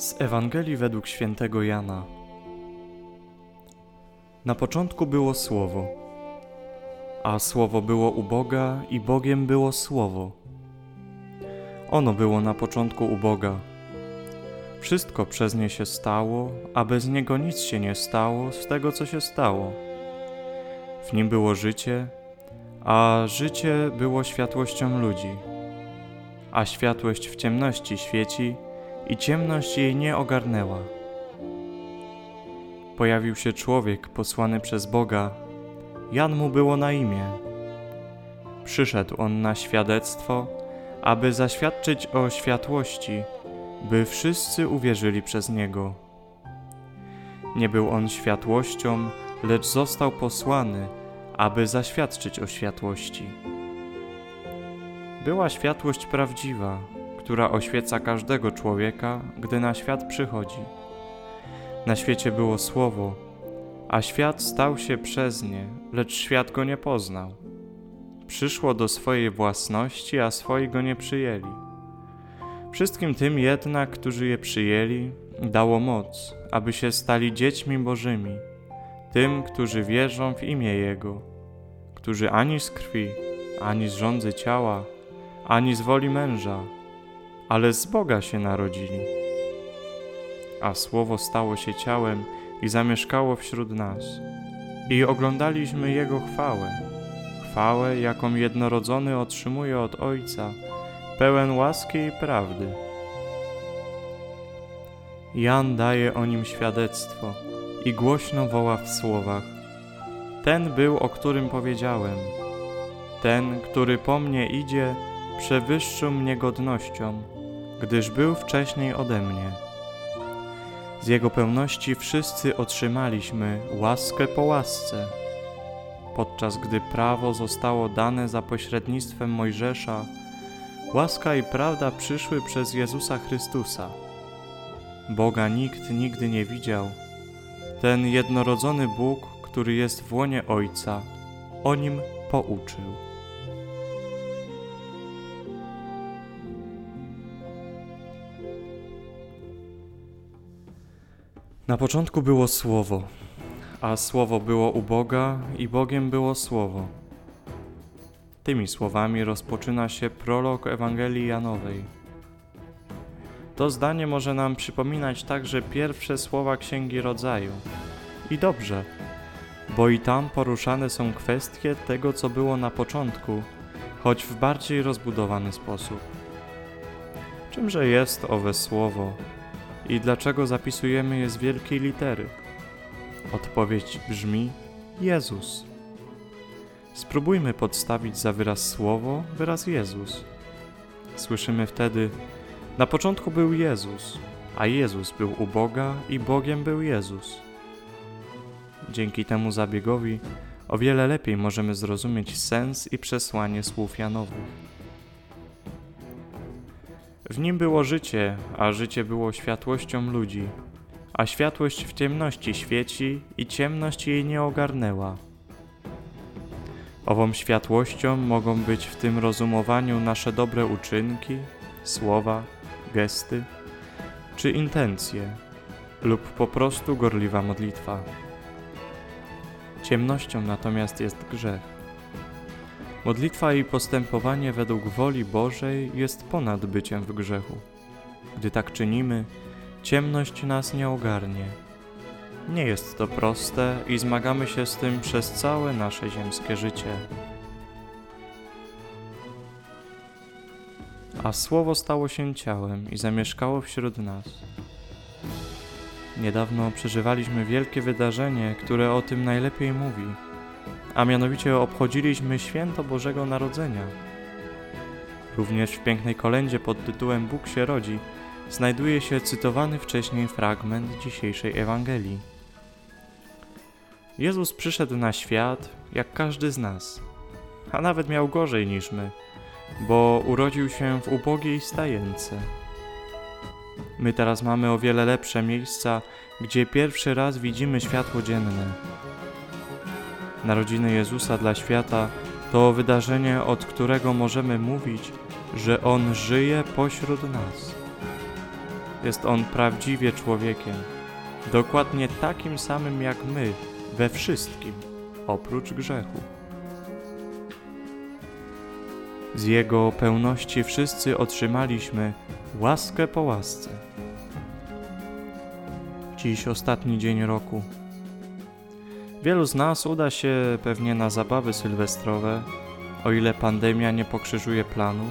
Z Ewangelii według świętego Jana. Na początku było Słowo, a Słowo było u Boga i Bogiem było Słowo. Ono było na początku u Boga. Wszystko przez nie się stało, a bez niego nic się nie stało z tego, co się stało. W nim było życie, a życie było światłością ludzi. A światłość w ciemności świeci, i ciemność jej nie ogarnęła. Pojawił się człowiek posłany przez Boga. Jan mu było na imię. Przyszedł on na świadectwo, aby zaświadczyć o światłości, by wszyscy uwierzyli przez niego. Nie był on światłością, lecz został posłany, aby zaświadczyć o światłości. Była światłość prawdziwa, która oświeca każdego człowieka, gdy na świat przychodzi. Na świecie było słowo, a świat stał się przez nie, lecz świat go nie poznał. Przyszło do swojej własności, a swoi go nie przyjęli. Wszystkim tym jednak, którzy je przyjęli, dało moc, aby się stali dziećmi Bożymi, tym, którzy wierzą w imię Jego, którzy ani z krwi, ani z rządzy ciała, ani z woli męża, ale z Boga się narodzili. A Słowo stało się ciałem i zamieszkało wśród nas. I oglądaliśmy Jego chwałę, chwałę, jaką jednorodzony otrzymuje od Ojca, pełen łaski i prawdy. Jan daje o nim świadectwo i głośno woła w słowach: Ten był, o którym powiedziałem. Ten, który po mnie idzie, przewyższył mnie godnością gdyż był wcześniej ode mnie. Z Jego pełności wszyscy otrzymaliśmy łaskę po łasce. Podczas gdy prawo zostało dane za pośrednictwem Mojżesza, łaska i prawda przyszły przez Jezusa Chrystusa. Boga nikt nigdy nie widział. Ten jednorodzony Bóg, który jest w łonie Ojca, o nim pouczył. Na początku było Słowo, a Słowo było u Boga i Bogiem było Słowo. Tymi słowami rozpoczyna się prolog Ewangelii Janowej. To zdanie może nam przypominać także pierwsze słowa Księgi Rodzaju. I dobrze, bo i tam poruszane są kwestie tego, co było na początku, choć w bardziej rozbudowany sposób. Czymże jest owe słowo, i dlaczego zapisujemy je z wielkiej litery? Odpowiedź brzmi Jezus. Spróbujmy podstawić za wyraz słowo wyraz Jezus. Słyszymy wtedy: Na początku był Jezus, a Jezus był u Boga i Bogiem był Jezus. Dzięki temu zabiegowi o wiele lepiej możemy zrozumieć sens i przesłanie słów Janowych. W nim było życie, a życie było światłością ludzi, a światłość w ciemności świeci i ciemność jej nie ogarnęła. Ową światłością mogą być w tym rozumowaniu nasze dobre uczynki, słowa, gesty czy intencje, lub po prostu gorliwa modlitwa. Ciemnością natomiast jest grzech. Modlitwa i postępowanie według woli Bożej jest ponad byciem w grzechu. Gdy tak czynimy, ciemność nas nie ogarnie. Nie jest to proste i zmagamy się z tym przez całe nasze ziemskie życie. A Słowo stało się ciałem i zamieszkało wśród nas. Niedawno przeżywaliśmy wielkie wydarzenie, które o tym najlepiej mówi a mianowicie obchodziliśmy święto Bożego Narodzenia. Również w pięknej kolędzie pod tytułem Bóg się rodzi znajduje się cytowany wcześniej fragment dzisiejszej Ewangelii. Jezus przyszedł na świat jak każdy z nas, a nawet miał gorzej niż my, bo urodził się w ubogiej stajence. My teraz mamy o wiele lepsze miejsca, gdzie pierwszy raz widzimy światło dzienne. Narodziny Jezusa dla świata to wydarzenie, od którego możemy mówić, że On żyje pośród nas. jest On prawdziwie człowiekiem, dokładnie takim samym jak my we wszystkim, oprócz grzechu. Z Jego pełności wszyscy otrzymaliśmy łaskę po łasce. Dziś ostatni dzień roku. Wielu z nas uda się pewnie na zabawy sylwestrowe, o ile pandemia nie pokrzyżuje planów.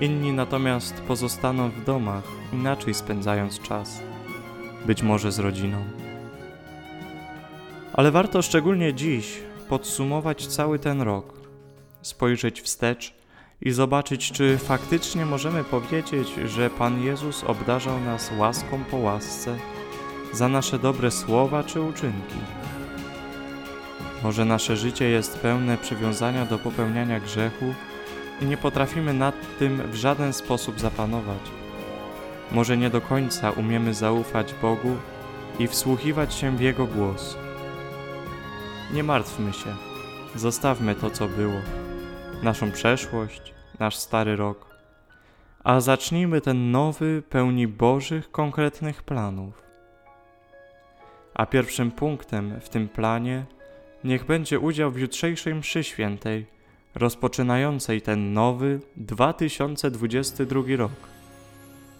Inni natomiast pozostaną w domach, inaczej spędzając czas, być może z rodziną. Ale warto szczególnie dziś podsumować cały ten rok, spojrzeć wstecz i zobaczyć, czy faktycznie możemy powiedzieć, że Pan Jezus obdarzał nas łaską po łasce za nasze dobre słowa czy uczynki. Może nasze życie jest pełne przywiązania do popełniania grzechu i nie potrafimy nad tym w żaden sposób zapanować. Może nie do końca umiemy zaufać Bogu i wsłuchiwać się w Jego głos. Nie martwmy się, zostawmy to, co było, naszą przeszłość, nasz stary rok, a zacznijmy ten nowy, pełni Bożych, konkretnych planów. A pierwszym punktem w tym planie niech będzie udział w jutrzejszej mszy świętej, rozpoczynającej ten nowy 2022 rok.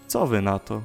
Co wy na to?